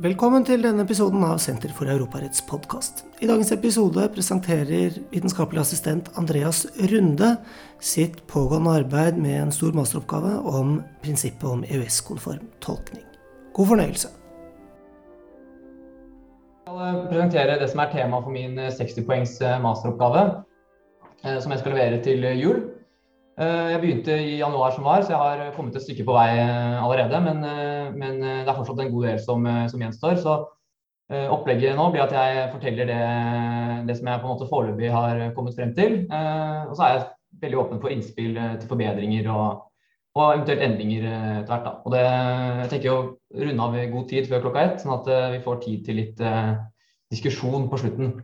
Velkommen til denne episoden av Senter for europaretts podkast. I dagens episode presenterer vitenskapelig assistent Andreas Runde sitt pågående arbeid med en stor masteroppgave om prinsippet om EØS-konform tolkning. God fornøyelse. Jeg skal presentere det som er tema for min 60 poengs masteroppgave, eh, som jeg skal levere til jul. Eh, jeg begynte i januar som var, så jeg har kommet et stykke på vei eh, allerede. Men, eh, men det er fortsatt en god del som, som, gjenstår. Så opplegget nå blir at jeg forteller det, det som jeg på en måte foreløpig har kommet frem til. Og så er jeg veldig åpen for innspill til forbedringer og, og eventuelt endringer etter hvert. Da. Og det, jeg tenker å runde av i god tid før klokka ett, sånn at vi får tid til litt diskusjon på slutten.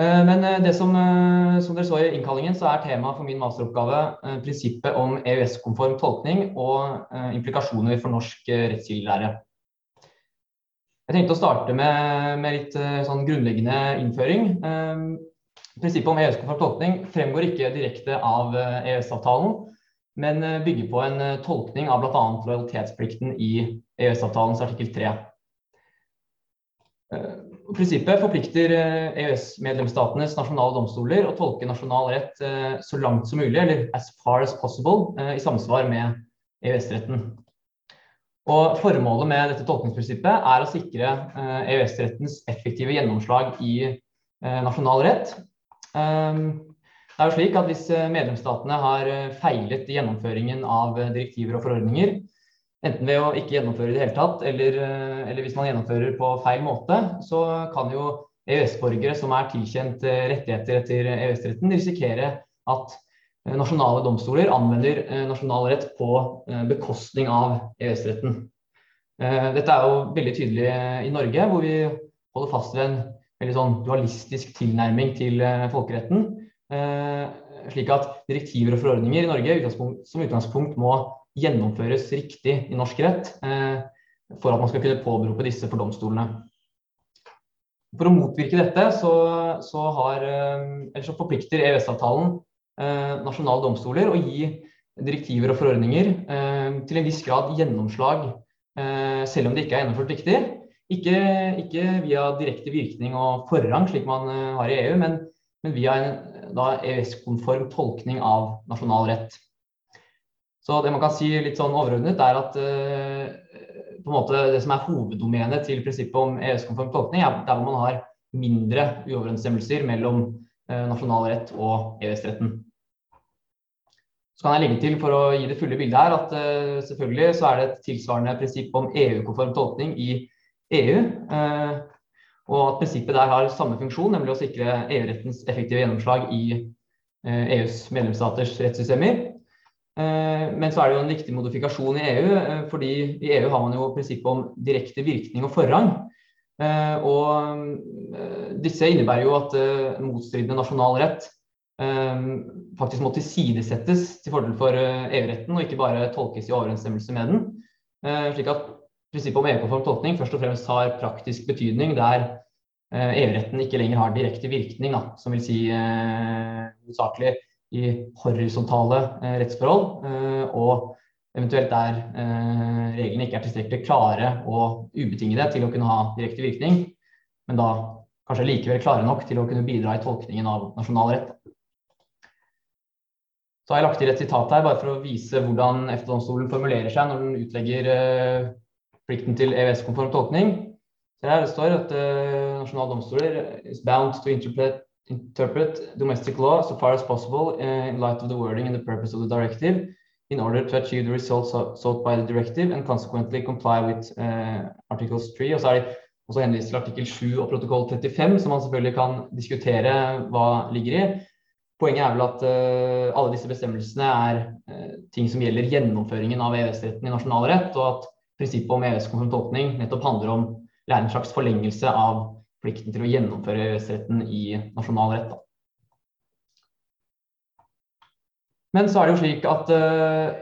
Eh, men eh, det som, eh, som, dere så i innkallingen, så er temaet for min masteroppgave prinsippet om EØS-konform tolkning og implikasjoner for norsk rettskildelære. Jeg tenkte å starte med, med litt sånn grunnleggende innføring. Prinsippet om EØS-konform tolkning fremgår ikke direkte av EØS-avtalen, men bygger på en tolkning av bl.a. lojalitetsplikten i EØS-avtalens artikkel 3. Prinsippet forplikter EØS-medlemsstatenes nasjonale domstoler å tolke nasjonal rett eh, så langt som mulig, eller as far as possible, eh, i samsvar med EØS-retten. Og Formålet med dette tolkningsprinsippet er å sikre eh, EØS-rettens effektive gjennomslag i nasjonal rett. Det er jo slik at Hvis medlemsstatene har feilet i gjennomføringen av direktiver og forordninger, Enten ved å ikke gjennomføre i det hele tatt, eller, eh, eller, hvis man gjennomfører på feil måte, så kan jo EØS-borgere som er tilkjent eh, rettigheter etter EØS-retten, risikere at eh, nasjonale domstoler anvender nasjonal rett på bekostning av EØS-retten. Dette er jo veldig tydelig i Norge, hvor vi holder fast ved en veldig sånn dualistisk tilnærming til folkeretten. Slik at direktiver og forordninger i Norge som utgangspunkt må gjennomføres riktig i norsk rett eh, for at man skal kunne påberope disse for domstolene. For å motvirke dette så, så, har, eh, så forplikter EØS-avtalen eh, nasjonale domstoler å gi direktiver og forordninger til en viss grad gjennomslag, selv om det ikke er gjennomført riktig. Ikke, ikke via direkte virkning og forrang, slik man har i EU, men, men via en EØS-konform tolkning av nasjonal rett. Så det man kan si litt sånn overordnet, er at uh, på en måte det som er hoveddomenet til prinsippet om EØS-konform tolkning, er der hvor man har mindre uoverensstemmelser mellom uh, nasjonal rett og EØS-retten. Så kan jeg legge til for å gi det fulle bildet her at uh, selvfølgelig så er det et tilsvarende prinsipp om EU-konform tolkning i EU. og at prinsippet der har samme funksjon, nemlig å sikre EU-rettens effektive gjennomslag i EUs medlemsstaters rettssystemer. Eh, men så er det jo en viktig modifikasjon i EU, eh, fordi i EU har man jo prinsippet om direkte virkning og forrang. Eh, og disse innebærer jo at motstridende nasjonal rett faktisk må tilsidesettes til fordel for EU-retten, og ikke bare tolkes i overensstemmelse med den. Slik at prinsippet om EU-konform tolkning først og fremst har praktisk betydning der EU-retten ikke lenger har direkte virkning, da, som vil si hovedsakelig i horisontale eh, rettsforhold, eh, og eventuelt der eh, reglene ikke er tilstrekkelig klare og ubetingede til å kunne ha direkte virkning, men da kanskje likevel klare nok til å kunne bidra i tolkningen av nasjonal rett. Så har jeg lagt til et sitat her bare for å vise hvordan EFTA-domstolen formulerer seg når den utlegger plikten til EØS-konform tolkning. Så her det står at nasjonale domstoler is bound to interpret interpret domestic law so far as possible uh, in light of the wording and the purpose of the directive in order to achieve the results sought by the directive and consequently comply with uh, articles 3. Og så er det også henvist til artikkel 7 og protokoll 35, som man selvfølgelig kan diskutere hva ligger i. Poenget er vel at uh, alle disse bestemmelsene er uh, ting som gjelder gjennomføringen av EØS-retten i nasjonal rett, og at prinsippet om EØS-konform nettopp handler om en slags forlengelse av plikten til å gjennomføre EØS-retten i nasjonal rett. Da. Men så er det jo slik at uh,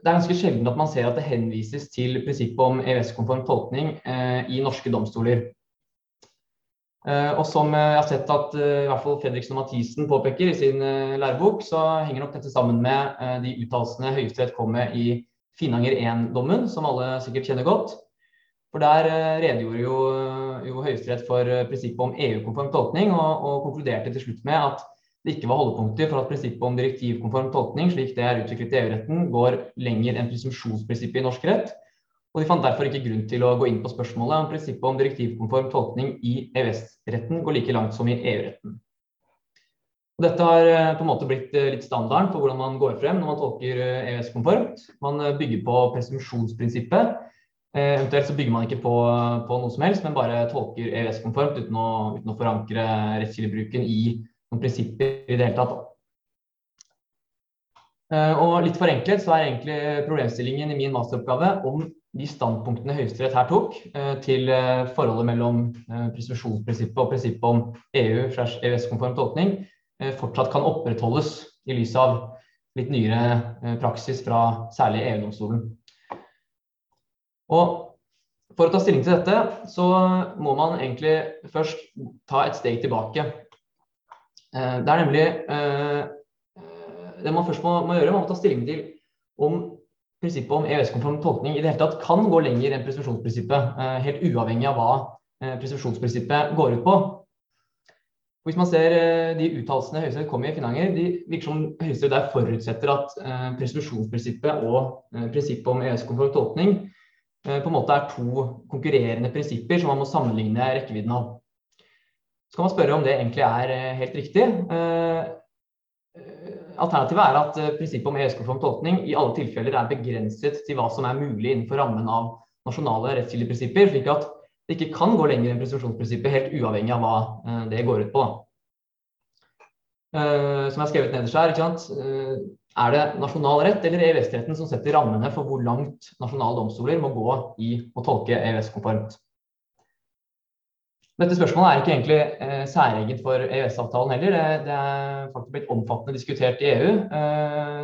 det er ganske sjelden at man ser at det henvises til prinsippet om EØS-konform tolkning uh, i norske domstoler. Uh, og som jeg har sett at i hvert fall Fredriksen og Mathisen påpeker i sin lærebok, så henger nok dette sammen med de uttalelsene Høyesterett kom med i Finanger 1-dommen, som alle sikkert kjenner godt. For der redegjorde jo, jo Høyesterett for prinsippet om EU-konform tolkning, og, og, konkluderte til slutt med at det ikke var holdepunkter for at prinsippet om direktivkonform tolkning, slik det er utviklet i EU-retten, går lenger enn presumsjonsprinsippet i norsk rett. Og de fant derfor ikke grunn til å gå inn på spørsmålet om prinsippet om direktivkonform tolkning i EØS-retten går like langt som i EU-retten. Dette har eh, på en måte blitt eh, litt standarden for hvordan man går frem når man tolker eh, EØS-konformt. Man bygger på presumpsjonsprinsippet. Eventuelt så bygger man ikke på, på, noe som helst, men bare tolker EØS-konformt uten, uten, å forankre rettskildebruken i noen prinsipper i det hele tatt. Og litt forenklet så er egentlig problemstillingen i min masteroppgave om de standpunktene Høyesterett her tok til forholdet mellom presisjonsprinsippet og prinsippet om EU-EØS-konform tolkning Eh, fortsatt kan opprettholdes i lys av litt nyere eh, praksis fra særlig EU-domstolen. Og For å ta stilling til dette, så må man egentlig først ta et steg tilbake. Eh, det er nemlig det man først må, må gjøre, man må ta stilling til om prinsippet om EØS-konform tolkning i det hele tatt kan gå lenger enn presumsjonsprinsippet, helt uavhengig av hva presumsjonsprinsippet går ut på. Hvis man ser eh, de uttalelsene Høyesterett kom i i Finanger, de virker som Høyesterett der forutsetter at eh, og eh, prinsippet om EØS-konform tolkning på en måte er to konkurrerende prinsipper som man må sammenligne rekkevidden av. Så kan man spørre om det egentlig er helt riktig. Alternativet er at prinsippet om EØS-konform tolkning i alle tilfeller er begrenset til hva som er mulig innenfor rammen av nasjonale rettskildeprinsipper, slik at det ikke kan gå lenger enn presumpsjonsprinsippet, helt uavhengig av hva eh, det går ut på. Som jeg har skrevet nederst her, uh, er det nasjonal rett eller EØS-retten som setter rammene for hvor langt nasjonale domstoler må gå i å tolke EØS-konformt? Dette spørsmålet er ikke egentlig eh, særegent for EØS-avtalen heller. Det, det, er faktisk blitt omfattende diskutert i EU,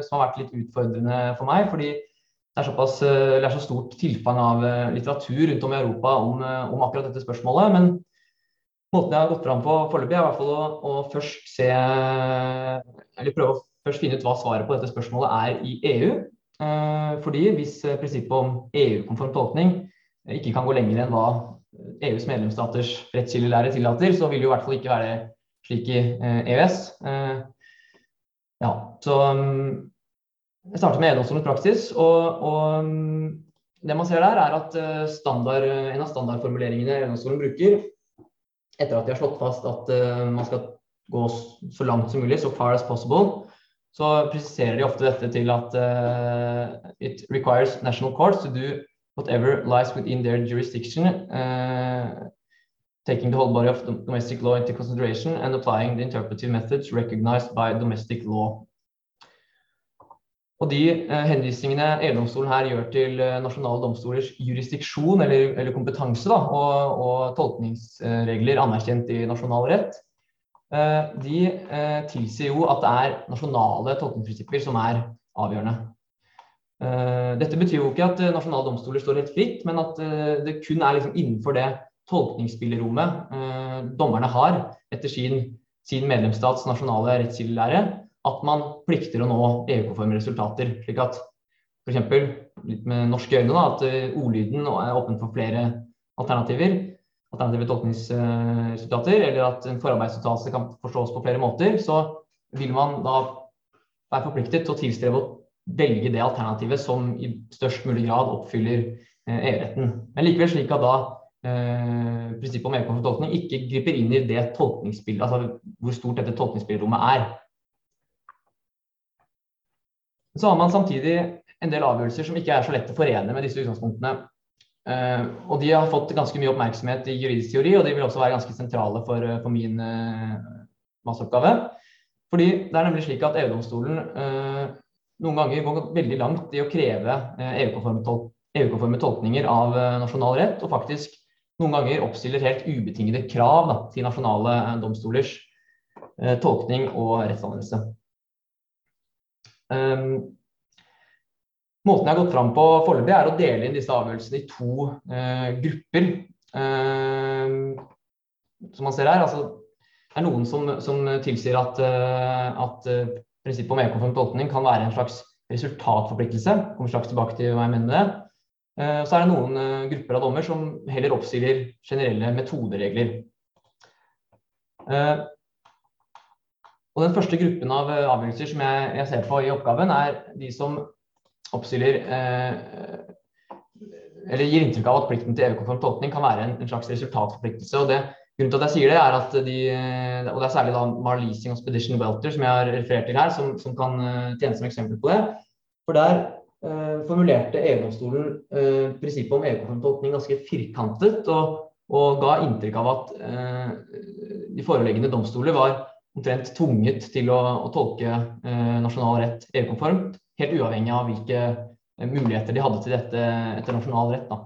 som har vært litt utfordrende for meg. fordi det er, såpass, eh, det er så stort tilfang av eh, litteratur rundt om i Europa om, eh, om, akkurat dette spørsmålet. Men måten jeg har gått fram på foreløpig, er i hvert fall å, å, først se Eller prøve å først finne ut hva svaret på dette spørsmålet er i EU. fordi hvis prinsippet om EU-konform tolkning ikke kan gå lenger enn hva EUs medlemsstaters rettskildelære tillater, så vil det jo i hvert fall ikke være slik i EØS. ja, så mm, jeg starter med EU-domstolens praksis. og, og mm, det man ser der, er at eh, standard, en av standardformuleringene EU-domstolen bruker, etter at de har slått fast at man skal gå så langt som mulig, so far as possible, så presiserer de ofte dette til at uh, it requires national courts to do whatever lies within their jurisdiction, uh, taking the whole body of domestic law into consideration and applying the interpretive methods recognized by domestic law. Og de uh, henvisningene EU-domstolen her gjør til nasjonale domstolers jurisdiksjon eller, eller kompetanse da, og, og, tolkningsregler anerkjent i nasjonal rett, de eh, tilsier jo at det er nasjonale tolkningsprinsipper som er avgjørende. Eh, dette betyr jo ikke at eh, nasjonale domstoler står helt fritt, men at det kun er liksom innenfor det tolkningsspillerommet dommerne har etter sin, sin medlemsstats nasjonale rettskildelære, at man plikter å nå EU-konforme resultater. slik at f.eks. litt med norske øyne, da, at eh, ordlyden er åpen for flere alternativer. Alternative tolkningsresultater, eller at en forarbeidsuttalelse kan forstås på flere måter. Så vil man da være forpliktet til å tilstrebe å velge det alternativet som i størst mulig grad oppfyller eh, EU-retten. Men likevel slik at da eh, prinsippet om EU-konform tolkning ikke griper inn i det tolkningsbildet, altså hvor stort dette tolkningsbildrommet er. Så har man samtidig en del avgjørelser som ikke er så lett å forene med disse utgangspunktene. Uh, og de har fått ganske mye oppmerksomhet i juridisk teori, og de vil også være ganske sentrale for, eh, for min uh, masteroppgave. Fordi det er nemlig slik at EU-domstolen noen ganger går veldig langt i å kreve EU-konforme tol EU tolkninger av nasjonal rett, og faktisk noen ganger oppstiller helt ubetingede krav da, til nasjonale domstolers tolkning og rettsanvendelse. Um, måten jeg har gått fram på foreløpig, er å dele inn disse avgjørelsene i to eh, grupper. Eh, som man ser her, altså, det er noen som, som tilsier at, uh, at prinsippet om EU-konform tolkning kan være en slags resultatforpliktelse. Kommer straks tilbake til hva jeg mener det. Så er det noen grupper av dommer som heller oppstiller generelle metoderegler. Og Den første gruppen av avgjørelser som jeg, jeg ser på i oppgaven, er de som oppstiller eller gir inntrykk av at plikten til EU-konform tolkning kan være en, en, slags resultatforpliktelse. og det, Grunnen til at jeg sier det, er at de, og det er særlig da Mar og Spedition Welter som jeg har referert til her, som, som kan uh, tjene som eksempel på det. For der eh, formulerte EU-domstolen eh, prinsippet om EU-konform tolkning ganske firkantet, og, og, ga inntrykk av at de foreliggende domstoler var omtrent tvunget til å, å tolke nasjonal rett EU-konformt, helt uavhengig av hvilke muligheter de hadde til dette etter nasjonal rett. Da.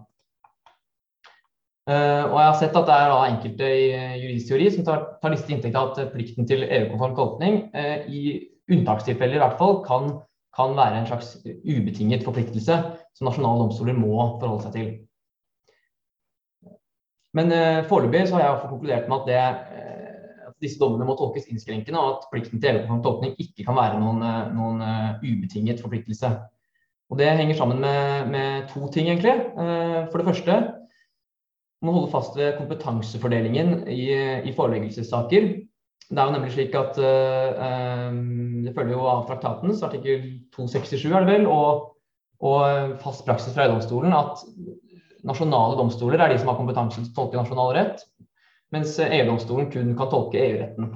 Uh, og jeg har sett at det er da enkelte i juridisk teori som tar, tar liste inntekt av at plikten til EU-konform tolkning i unntakstilfeller i hvert fall kan, kan, være en slags ubetinget forpliktelse som nasjonale domstoler må forholde seg til. Men foreløpig har jeg konkludert med at, det, disse dommene må tolkes innskrenkende, og at plikten til EU-konform tolkning ikke kan være noen, noen ubetinget forpliktelse. Og Det henger sammen med, med to ting, egentlig. Eh, for det første må holde fast ved kompetansefordelingen i, i foreleggelsessaker. Det er jo nemlig slik at uh, Det følger jo av traktatens artikkel 267 er det vel, og, og fast praksis fra EU-domstolen at nasjonale domstoler er de som har kompetanse til å tolke nasjonal rett, mens EU-domstolen kun kan tolke EU-retten.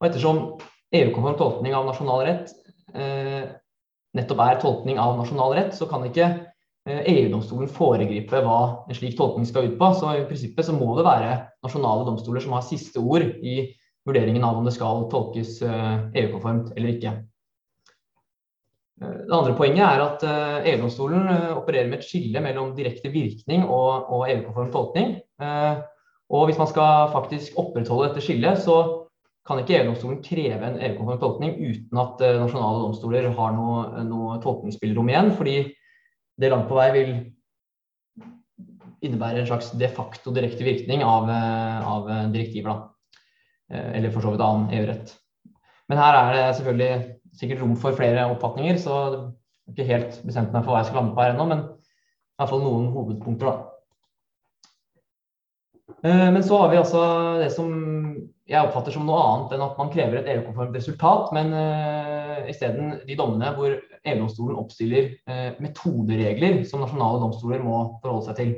Og Ettersom EU-konform tolkning av nasjonal rett eh, nettopp er tolkning av nasjonal rett, så kan ikke eh, EU-domstolen foregripe hva en slik tolkning skal ut på. Så i prinsippet så må det være nasjonale domstoler som har siste ord i vurderingen av om det skal tolkes EU-konformt eh, e eller ikke. Eh, det andre poenget er at EU-domstolen opererer med et skille mellom direkte virkning og EU-konform tolkning. Og hvis man skal faktisk opprettholde dette skillet, så kan ikke EU-domstolen kreve en EU-konform tolkning uten at uh, nasjonale domstoler har noe, noe tolkningsspillerom igjen, fordi det langt på vei vil innebære en slags de facto direkte virkning av, uh, av direktiver. Da. Uh, eller for så vidt annen EU-rett. Men her er det selvfølgelig sikkert rom for flere oppfatninger, så jeg har ikke helt bestemt meg for hva jeg skal lande på her ennå, men i hvert fall noen hovedpunkter. da. Men så har vi altså det som jeg oppfatter som noe annet enn at man krever et EU-konformt resultat, men uh, isteden de dommene hvor EU-domstolen oppstiller uh, metoderegler som nasjonale domstoler må forholde seg til.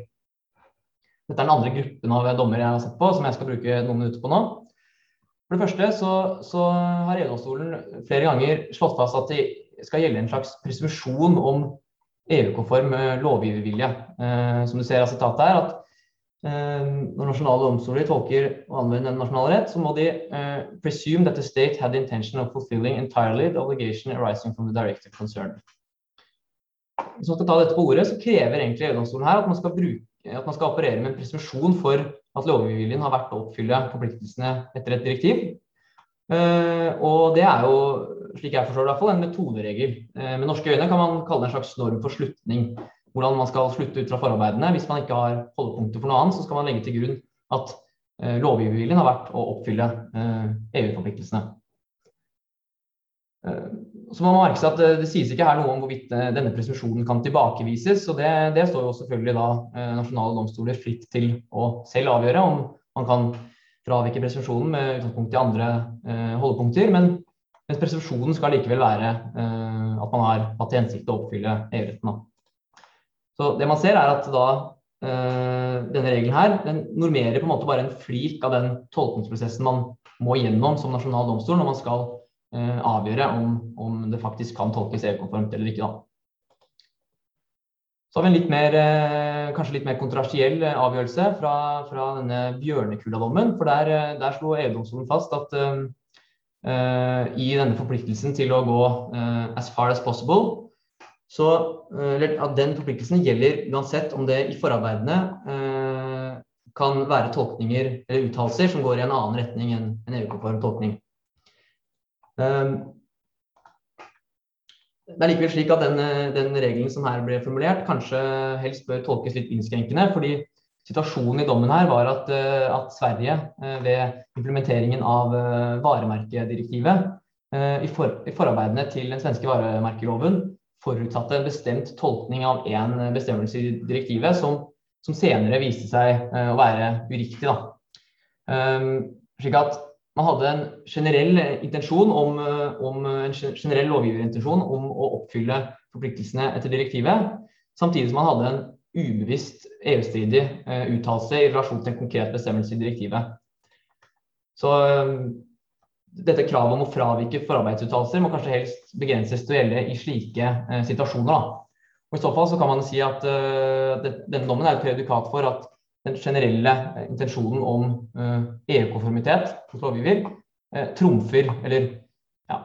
Dette er den andre gruppen av dommer jeg har sett på, som jeg skal bruke noen minutter på nå. For det første så, så har EU-domstolen flere ganger slått fast at det skal gjelde en slags presumpsjon om EU-konform eh, lovgivervilje. Uh, som du ser av sitatet her, at Eh, når nasjonale domstoler tolker og anvender nasjonal rett, så må de uh, presume that the state had the intention of fulfilling entirely the obligation arising from the directive concern. Hvis man skal ta dette på ordet, så krever egentlig EU-domstolen her at man, bruke, at man skal operere med en presumpsjon for at lovgivningen har vært å oppfylle forpliktelsene etter et direktiv. Uh, og det er jo, slik jeg forstår det, i hvert fall, en metoderegel. Uh, med norske øyne kan man kalle det en slags norm for slutning hvordan man skal slutte ut fra forarbeidene. Hvis man ikke har holdepunkter for noe annet, så skal man legge til grunn at eh, lovgiverviljen har vært å oppfylle eh, EU-forpliktelsene. Eh, så må man merke seg at Det sies ikke her noe om hvorvidt denne presumsjonen kan tilbakevises. og det, det, står jo selvfølgelig da nasjonale domstoler fritt til å selv avgjøre om man kan fravike presumsjonen med utgangspunkt i andre holdepunkter. Men mens presumsjonen skal likevel være at man har hatt til hensikt å oppfylle EU-retten. Så det man ser er at da øh, denne regelen her den normerer på en måte bare en flik av den tolkningsprosessen man må gjennom som nasjonal domstol når man skal øh, avgjøre om, om, det faktisk kan tolkes EU-konformt eller ikke. da. Så har vi en litt mer, øh, kanskje litt mer kontroversiell avgjørelse fra, fra denne Bjørnekulla-dommen. For der, der slo EU-domstolen fast at i denne forpliktelsen til å gå as far as possible, så eller, at den forpliktelsen gjelder uansett om det i forarbeidene eh, kan være tolkninger eller uttalelser som går i en annen retning enn en EU-konform tolkning. Um, det er likevel slik at den, den, regelen som her ble formulert, kanskje helst bør tolkes litt innskrenkende. fordi Situasjonen i dommen her var at, at Sverige ved implementeringen av varemerkedirektivet i, for, i forarbeidene til den svenske varemerkeloven forutsatte en bestemt tolkning av en bestemmelse i direktivet som, som senere viste seg å være uriktig. Um, slik at man hadde en generell om, om en generell lovgiverintensjon om å oppfylle forpliktelsene etter direktivet, samtidig som man hadde en ubevisst EU-stridig uttalelse i relasjon til en konkret bestemmelse i direktivet. Så um, dette kravet om å fravike forarbeidsuttalelser må kanskje helst begrenses til å gjelde i slike eh, situasjoner. Da. Og I så fall så kan man si at uh, det, denne dommen er et predikat for at den generelle eh, intensjonen om uh, EU-konformitet hos lovgiver uh, trumfer, eller ja,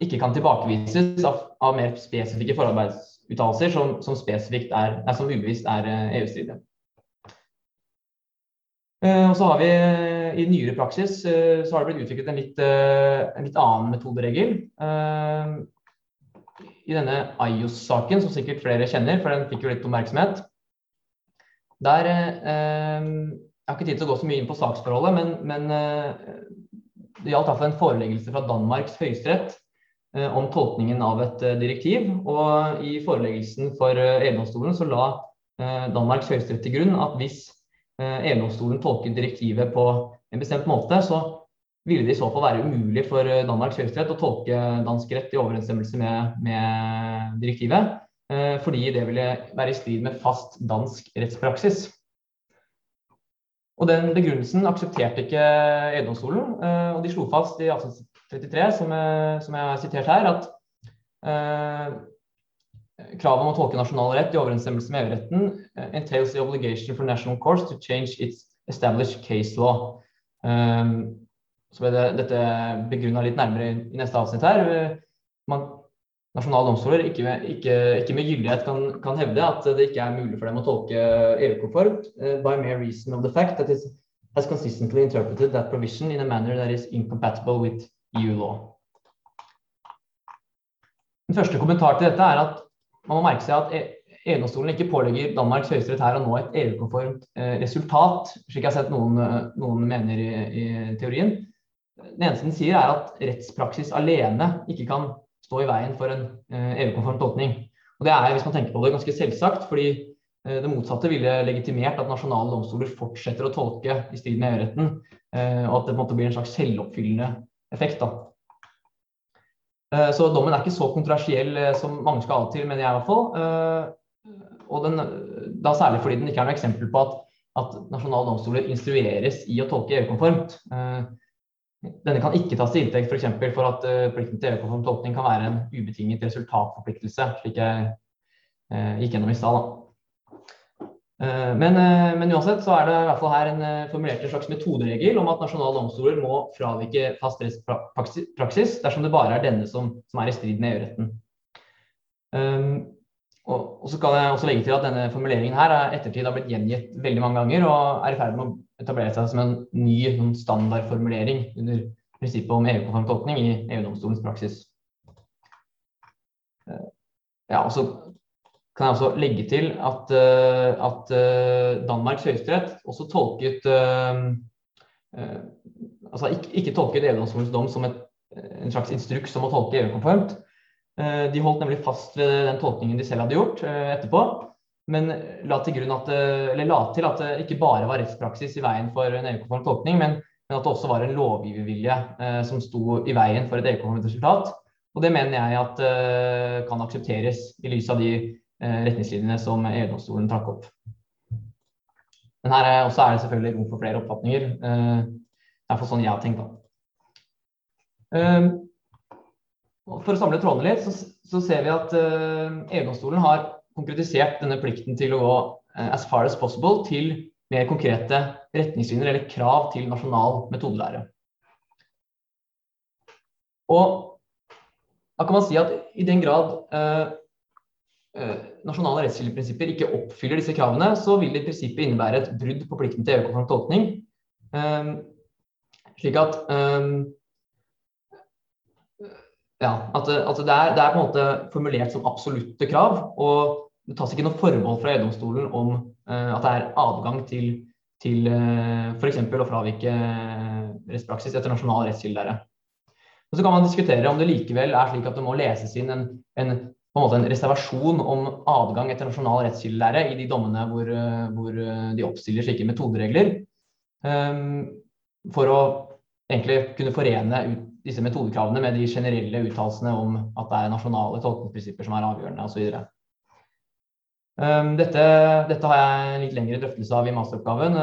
ikke kan tilbakevises av, av mer spesifikke forarbeidsuttalelser som, som, som ubevisst er EU-stridige. Og så har vi i nyere praksis eh, så har det blitt utviklet en litt, eh, en litt annen metoderegel. Eh, I denne IOS-saken, som sikkert flere kjenner, for den fikk jo litt oppmerksomhet. Der Jeg har ikke tid til å gå så mye inn på saksforholdet, men, men det gjaldt iallfall en foreleggelse fra Danmarks høyesterett om tolkningen av et direktiv. Og i foreleggelsen for EU-domstolen så la Danmarks høyesterett til grunn at hvis EU-domstolen tolket direktivet på en bestemt måte, så ville det i så fall være umulig for eh, Danmarks høyesterett å tolke dansk rett i overensstemmelse med, med direktivet, eh, fordi det ville være i strid med fast dansk rettspraksis. Og Den begrunnelsen aksepterte ikke EU-domstolen, eh, og de slo fast i 1833, som, som jeg har sitert her, at eh, kravet om å tolke nasjonal rett i overensstemmelse med EU-retten entails the obligation for national courts to change its established case law. Um, så ble det, dette begrunna litt nærmere i neste avsnitt her. Man, nasjonale domstoler ikke, ikke, ikke med gyldighet kan, kan, hevde at det ikke er mulig for dem å tolke EU-konformt uh, by mere reason of the fact that it has consistently interpreted that provision in a manner that is incompatible with EU law. Den første kommentar til dette er at man må merke seg at EU-domstolen ikke pålegger Danmarks høyesterett her å nå et EU-konformt eh, resultat, slik jeg har sett noen, eh, noen mener i, i, teorien. Det eneste den sier, er at rettspraksis alene ikke kan stå i veien for en eh, EU-konform tolkning. Og Det er hvis man tenker på det, ganske selvsagt, fordi det motsatte ville legitimert at nasjonale domstoler fortsetter å tolke i strid med EU-retten, og at det på en måte blir en slags selvoppfyllende effekt. da. Så dommen er ikke så kontroversiell som mange skal det til, mener jeg i hvert fall og den, da særlig fordi den ikke er noe eksempel på at, at nasjonale domstoler instrueres i å tolke EU-konformt. Eh, denne kan ikke tas til inntekt f.eks. For, for at plikten til EU-konform tolkning kan være en ubetinget resultatforpliktelse, slik jeg gikk gjennom i stad. Uh, men, men, uansett så er det i hvert fall her en formulert en slags metoderegel om at nasjonale domstoler må fravike fast rettspraksis dersom det bare er denne som, som er i strid med EU-retten. Um, og, og, så kan jeg også legge til at denne formuleringen her er ettertid har blitt gjengitt veldig mange ganger og er i ferd med å etablere seg som en ny sånn standardformulering under prinsippet om EU-konform tolkning i EU-domstolens praksis. Eh, ja, og så kan jeg også legge til at, uh, at uh, Danmarks høyesterett også tolket uh, Altså ikke, ikke tolket EU-domstolens dom som et, en slags instruks om å tolke EU-konformt, Eh, de holdt nemlig fast ved den tolkningen de selv hadde gjort eh, etterpå, men la til, at, eh, la til at det ikke bare var rettspraksis i veien for en EU-konform tolkning, men, men, at det også var en lovgivervilje eh, som sto i veien for et EU-konformt resultat. Og det mener jeg at eh, kan aksepteres i lys av de eh, retningslinjene som EU-domstolen trakk opp. Men her er, også er det selvfølgelig rom for flere oppfatninger. Eh, det er for sånn jeg har tenkt. da. For å samle trådene litt, så, så, ser vi at EU-domstolen har konkretisert denne plikten til å gå as far as possible til mer konkrete retningslinjer eller krav til nasjonal metodelære. Og da kan man si at i den grad nasjonale rettskildeprinsipper ikke oppfyller disse kravene, så vil det i prinsippet innebære et brudd på plikten til EU-konform tolkning. slik at ja, at, at det, er, det, er, på en måte formulert som absolutte krav. Og det tas ikke noe forbehold fra EU-domstolen om uh, at det er adgang til, til uh, f.eks. å fravike rettspraksis etter nasjonal rettskilde. så kan man diskutere om det likevel er slik at det må leses inn en, en, på en måte en reservasjon om adgang etter nasjonal rettskildelære i de dommene hvor, hvor de oppstiller slike metoderegler. For å egentlig kunne forene ut disse metodekravene med de generelle uttalelsene om at det er nasjonale tolkningsprinsipper som er avgjørende osv. Dette, dette har jeg en litt lengre drøftelse av i masteroppgaven.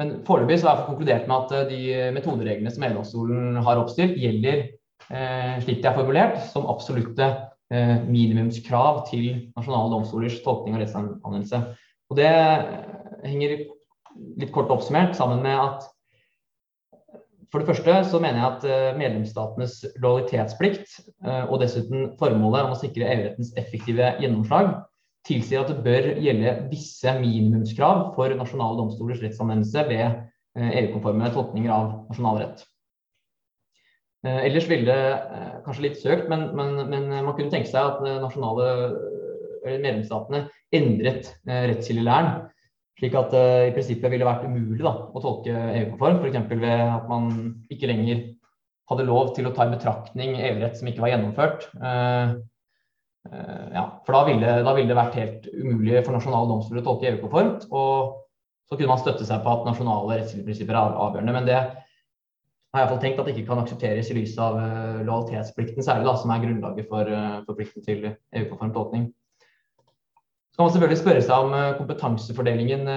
Men foreløpig så har jeg konkludert med at de metodereglene som EU-domstolen har oppstilt, gjelder Eh, slik det er formulert, som absolutte eh, minimumskrav til nasjonale domstolers tolkning og rettsanvendelse. Og det henger litt kort oppsummert sammen med at for det første så mener jeg at eh, medlemsstatenes lojalitetsplikt og dessuten formålet om å sikre EU-rettens effektive gjennomslag tilsier at det bør gjelde visse minimumskrav for nasjonale domstolers rettsanvendelse ved EU-konforme tolkninger av nasjonal rett. Eh, ellers ville det eh, kanskje litt søkt, men, men, men, man kunne tenke seg at nasjonale medlemsstatene endret eh, rettskildelæren. Slik at det i prinsippet ville vært umulig da, å tolke EU-konform. F.eks. ved at man ikke lenger hadde lov til å ta i betraktning EU-rett som ikke var gjennomført. ja, for da ville, da ville, det vært helt umulig for nasjonale domstoler å tolke EU-konformt. Og så kunne man støtte seg på at nasjonale rettskildeprinsipper er avgjørende. Men det har jeg iallfall tenkt at det ikke kan aksepteres i lys av uh, lojalitetsplikten, særlig da, som er grunnlaget for, uh, for plikten til EU-konform tolkning. Så kan man selvfølgelig spørre seg om uh, kompetansefordelingen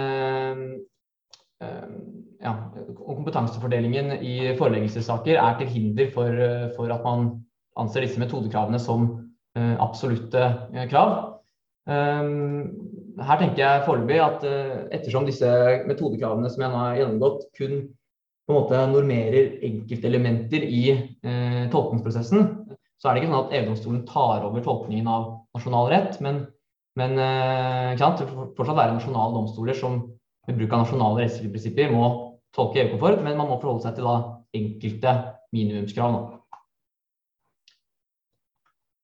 ja, om kompetansefordelingen i foreleggelsessaker er til hinder for, for, at man anser disse metodekravene som absolutte krav. Her tenker jeg foreløpig at ettersom disse metodekravene som jeg nå har gjennomgått, kun på en måte normerer enkeltelementer i eh, tolkningsprosessen, så er det ikke sånn at EU-domstolen tar over tolkningen av nasjonal rett, men, men eh, det vil fortsatt være nasjonale domstoler som ved bruk av nasjonale rettslige prinsipper må tolke EU-komfort, men man må forholde seg til da, enkelte minimumskrav. Da.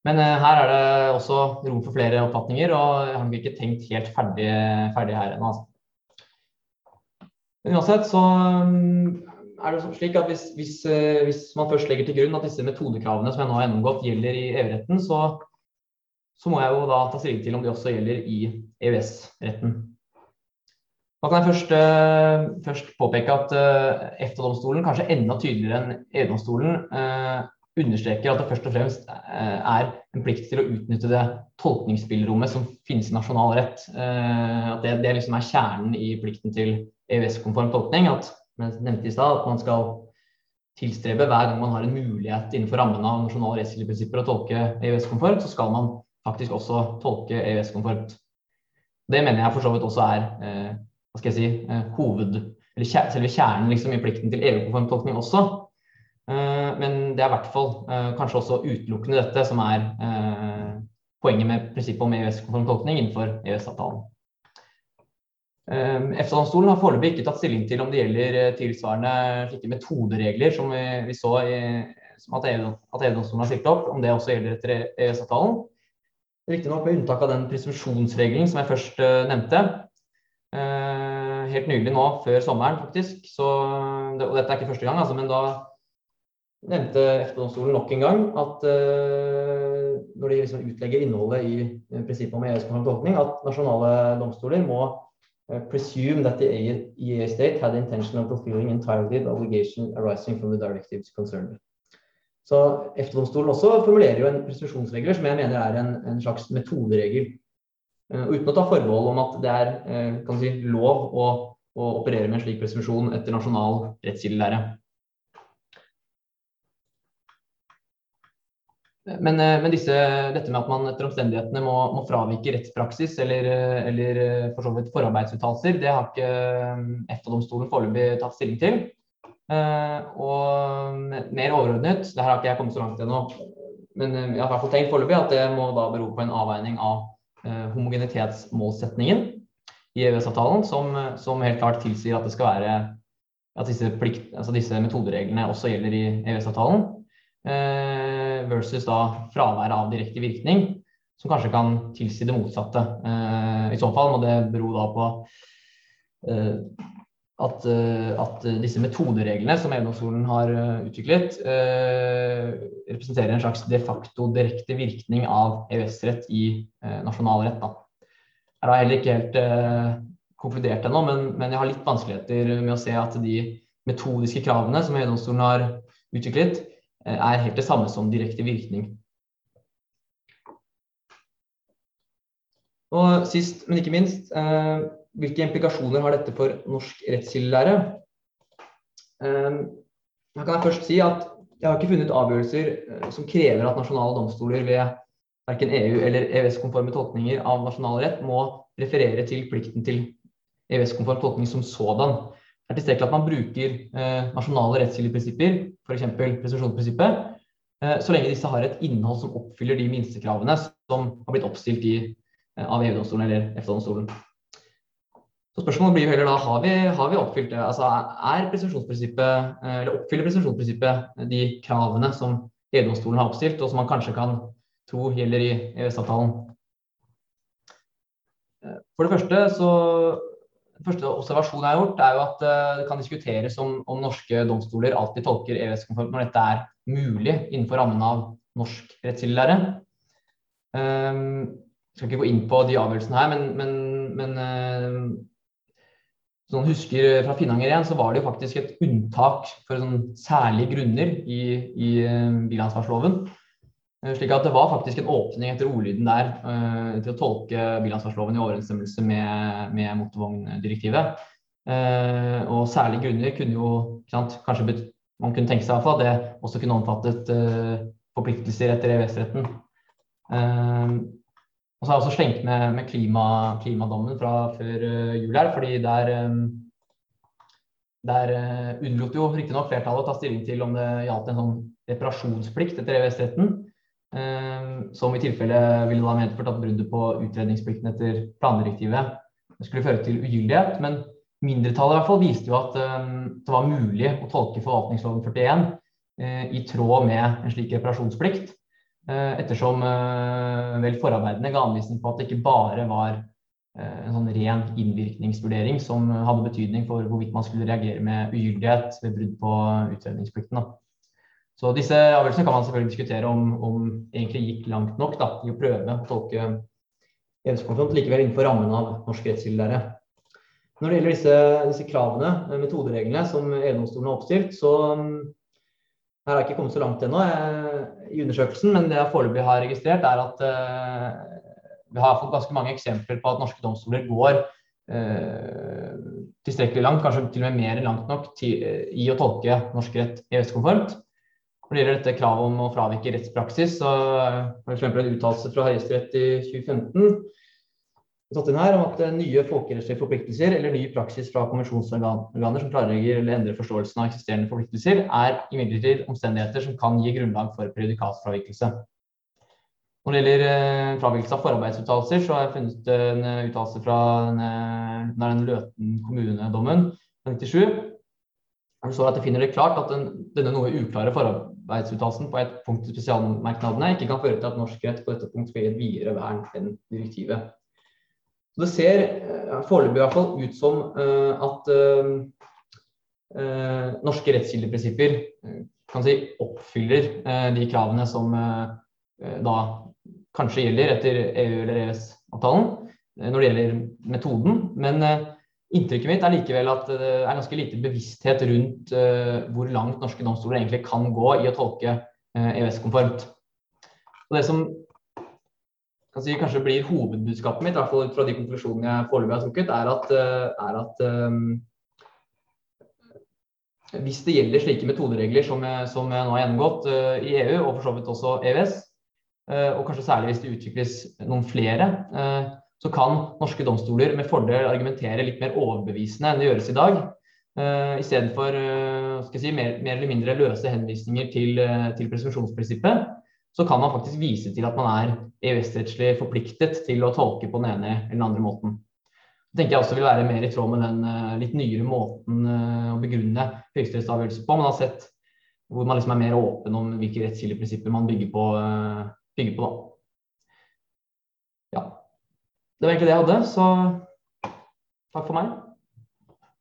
Men eh, her er det også rom for flere oppfatninger, og jeg har nok ikke tenkt helt ferdig, ferdig her ennå. Altså. Men uansett så er det slik at hvis, hvis, eh, hvis, man først legger til grunn at disse metodekravene som jeg nå har gjennomgått, gjelder i EU-retten, så, så, må jeg jo da ta stilling til om de også gjelder i EØS-retten. Da kan jeg først, uh, først påpeke at EFTA-domstolen, kanskje enda tydeligere enn EU-domstolen, understreker at det først og fremst er en plikt til å utnytte det tolkningsspillerommet som finnes i nasjonal rett. At det, det liksom er kjernen i plikten til EØS-konform tolkning. At som jeg nevnte i stad, at man skal tilstrebe hver gang man har en mulighet innenfor rammene av nasjonale rettsprinsipper å tolke EØS-konformt, så skal man faktisk også tolke EØS-konformt. Det mener jeg for så vidt også er eh, hva skal jeg si, eh, hoved, eller kjer, selve kjernen liksom, i plikten til EU-konform tolkning også. Eh, men det er i hvert fall eh, kanskje også utelukkende dette som er eh, poenget med prinsippet om EØS-konform tolkning innenfor EØS-avtalen. Ehm, EFTA-domstolen har foreløpig ikke tatt stilling til om det gjelder eh, tilsvarende slike metoderegler som vi, vi så i, som at EU-domstolen har stilt opp, om det også gjelder etter EØS-avtalen. Riktignok med unntak av den presumsjonsregelen som jeg først uh, nevnte. Uh, helt nylig nå, før sommeren faktisk, så, og dette er ikke første gang, altså, men da nevnte EFTA-domstolen nok en gang at når de liksom utlegger innholdet i prinsippet om EØS-konform tolkning, at nasjonale domstoler må Uh, presume that the EA state had the intention of fulfilling entirely the obligation arising from the directives concerned. Så EFTA-domstolen også formulerer jo en presisjonsregel som jeg mener er en, en slags metoderegel. Uh, uten å ta forbehold om at det er uh, si, lov å, å, operere med en slik presumpsjon etter nasjonal rettskildelære. Men, eh, men disse, dette med at man etter omstendighetene må, må fravike rettspraksis eller, eh, eller eh, for så vidt forarbeidsuttalelser, det har ikke EFTA-domstolen foreløpig tatt stilling til. og mer overordnet, det her har ikke jeg kommet så langt ennå, men jeg har i hvert fall tenkt foreløpig at det må da bero på en avveining av homogenitetsmålsetningen i EØS-avtalen, som, som, helt klart tilsier at det skal være at disse, plikt, altså disse metodereglene også gjelder i EØS-avtalen versus da fraværet av direkte virkning, som kanskje kan tilsi det motsatte. Eh, I så fall må det bero da på eh, at, at disse metodereglene som EU-domstolen har utviklet, representerer en slags de facto direkte virkning av EØS-rett i nasjonal rett. Jeg har heller ikke helt konkludert ennå, men, men, jeg har litt vanskeligheter med å se at de metodiske kravene som EU-domstolen har utviklet, er helt det samme som direkte virkning. Og sist, men ikke minst, eh, hvilke implikasjoner har dette for norsk rettskildelære? Eh, her kan jeg først si at jeg har ikke funnet avgjørelser eh, som krever at nasjonale domstoler ved verken EU- eller EØS-konforme tolkninger av nasjonal rett må referere til plikten til EØS-konform tolkning som sådan. Er tilstrekkelig at man bruker eh, nasjonale rettskildeprinsipper, f.eks. presisjonsprinsippet, eh, så lenge disse har et innhold som oppfyller de minstekravene som har blitt oppstilt i Eh, av EU-domstolen eller EFTA-domstolen. Så Spørsmålet blir jo heller da har vi, har vi oppfylt det. Altså, er presumsjonsprinsippet, eh, eller Oppfyller presisjonsprinsippet de kravene som EU-domstolen har oppstilt, og som man kanskje kan tro gjelder i EØS-avtalen? For det første så første observasjonen jeg har gjort, er jo at det kan diskuteres om, om norske domstoler alltid tolker EØS-konformt når dette er mulig innenfor rammen av norsk rettskildelære. Um, skal ikke gå inn på de avgjørelsene her, men, men, men eh, noen husker fra Finnanger igjen, så var det jo faktisk et unntak for sånn særlige grunner i, i eh, bilansvarsloven. Eh, slik at det var faktisk en åpning etter ordlyden der uh, til å tolke bilansvarsloven i overensstemmelse med, med motorvogndirektivet. Uh, og særlige grunner kunne jo sant, kanskje man kunne tenke seg at det også kunne omfattet uh, forpliktelser etter EØS-retten. Og så har jeg også slengt med, med klima, klimadommen fra før jul her, fordi der, um, der unnlot jo riktignok flertallet å ta stilling til om det gjaldt en sånn reparasjonsplikt etter EØS-retten, som i tilfelle ville da medført at bruddet på utredningsplikten etter plandirektivet skulle føre til ugyldighet. Men mindretallet i hvert fall viste jo at um, det var mulig å tolke forvaltningsloven 41 uh, i tråd med en slik reparasjonsplikt. Eh, ettersom eh, vel forarbeidene ga anvisning på at det ikke bare var eh, en sånn ren innvirkningsvurdering som hadde betydning for hvorvidt man skulle reagere med ugyldighet ved brudd på utredningsplikten. Så disse avgjørelsene kan man selvfølgelig diskutere om, om egentlig gikk langt nok da, i å prøve å tolke EØS-konvensjonen likevel innenfor rammen av norsk rettskildelære. Når det gjelder disse, disse kravene, metodereglene, som EU-domstolen har oppstilt, så her har jeg ikke kommet så langt ennå i undersøkelsen, men det jeg foreløpig har registrert, er at eh, vi har fått ganske mange eksempler på at norske domstoler går eh, tilstrekkelig langt, kanskje til og med mer enn langt nok, til, uh, i å tolke norsk rett EØS-konformt. Når det gjelder dette kravet om å fravike rettspraksis, så f.eks. en uttalelse fra Høyesterett i 2015 satt inn her om at eh, nye folkerettslige forpliktelser eller ny praksis fra konvensjonsorganer som klarlegger eller endrer forståelsen av eksisterende forpliktelser, er imidlertid omstendigheter som kan gi grunnlag for prejudikatsfravikelse. Når det gjelder eh, fravikelse av forarbeidsuttalelser, så har jeg funnet en eh, uttalelse fra den, den Løten kommunedommen fra 97. Det står at det finner det klart at den, denne noe uklare forarbeidsuttalelsen på et punkt i spesialmerknadene ikke kan føre til at norsk rett på dette punkt skal gi et videre vern enn direktivet. Så det ser uh, foreløpig i hvert fall ut som uh, at uh, norske rettskildeprinsipper kan si, oppfyller de kravene som da kanskje gjelder etter EU- eller EØS-avtalen når det gjelder metoden. Men inntrykket mitt er likevel at det er ganske lite bevissthet rundt hvor langt norske domstoler egentlig kan gå i å tolke EØS-konformt. Det som kan si, kanskje blir hovedbudskapet mitt, i hvert fall ut fra de konklusjonene jeg foreløpig har trukket, er at, eh, er at um, hvis det gjelder slike metoderegler som, som nå har gjennomgått uh, i EU, og for så vidt også EØS, uh, og kanskje særlig hvis det utvikles noen flere, uh, så kan norske domstoler med fordel argumentere litt mer overbevisende enn det gjøres i dag. Uh, Istedenfor uh, si, mer, mer, eller mindre løse henvisninger til, til presumsjonsprinsippet så kan man faktisk vise til at man er EØS-rettslig forpliktet til å tolke på den ene eller den andre måten. Det tenker jeg også vil være mer i tråd med den uh, litt nyere måten uh, å begrunne høyesterettsavgjørelser på. Man har sett hvor man liksom er mer åpen om hvilke rettskildeprinsipper man bygger på. Uh, bygger på ja. Det var egentlig det jeg hadde, så takk for meg.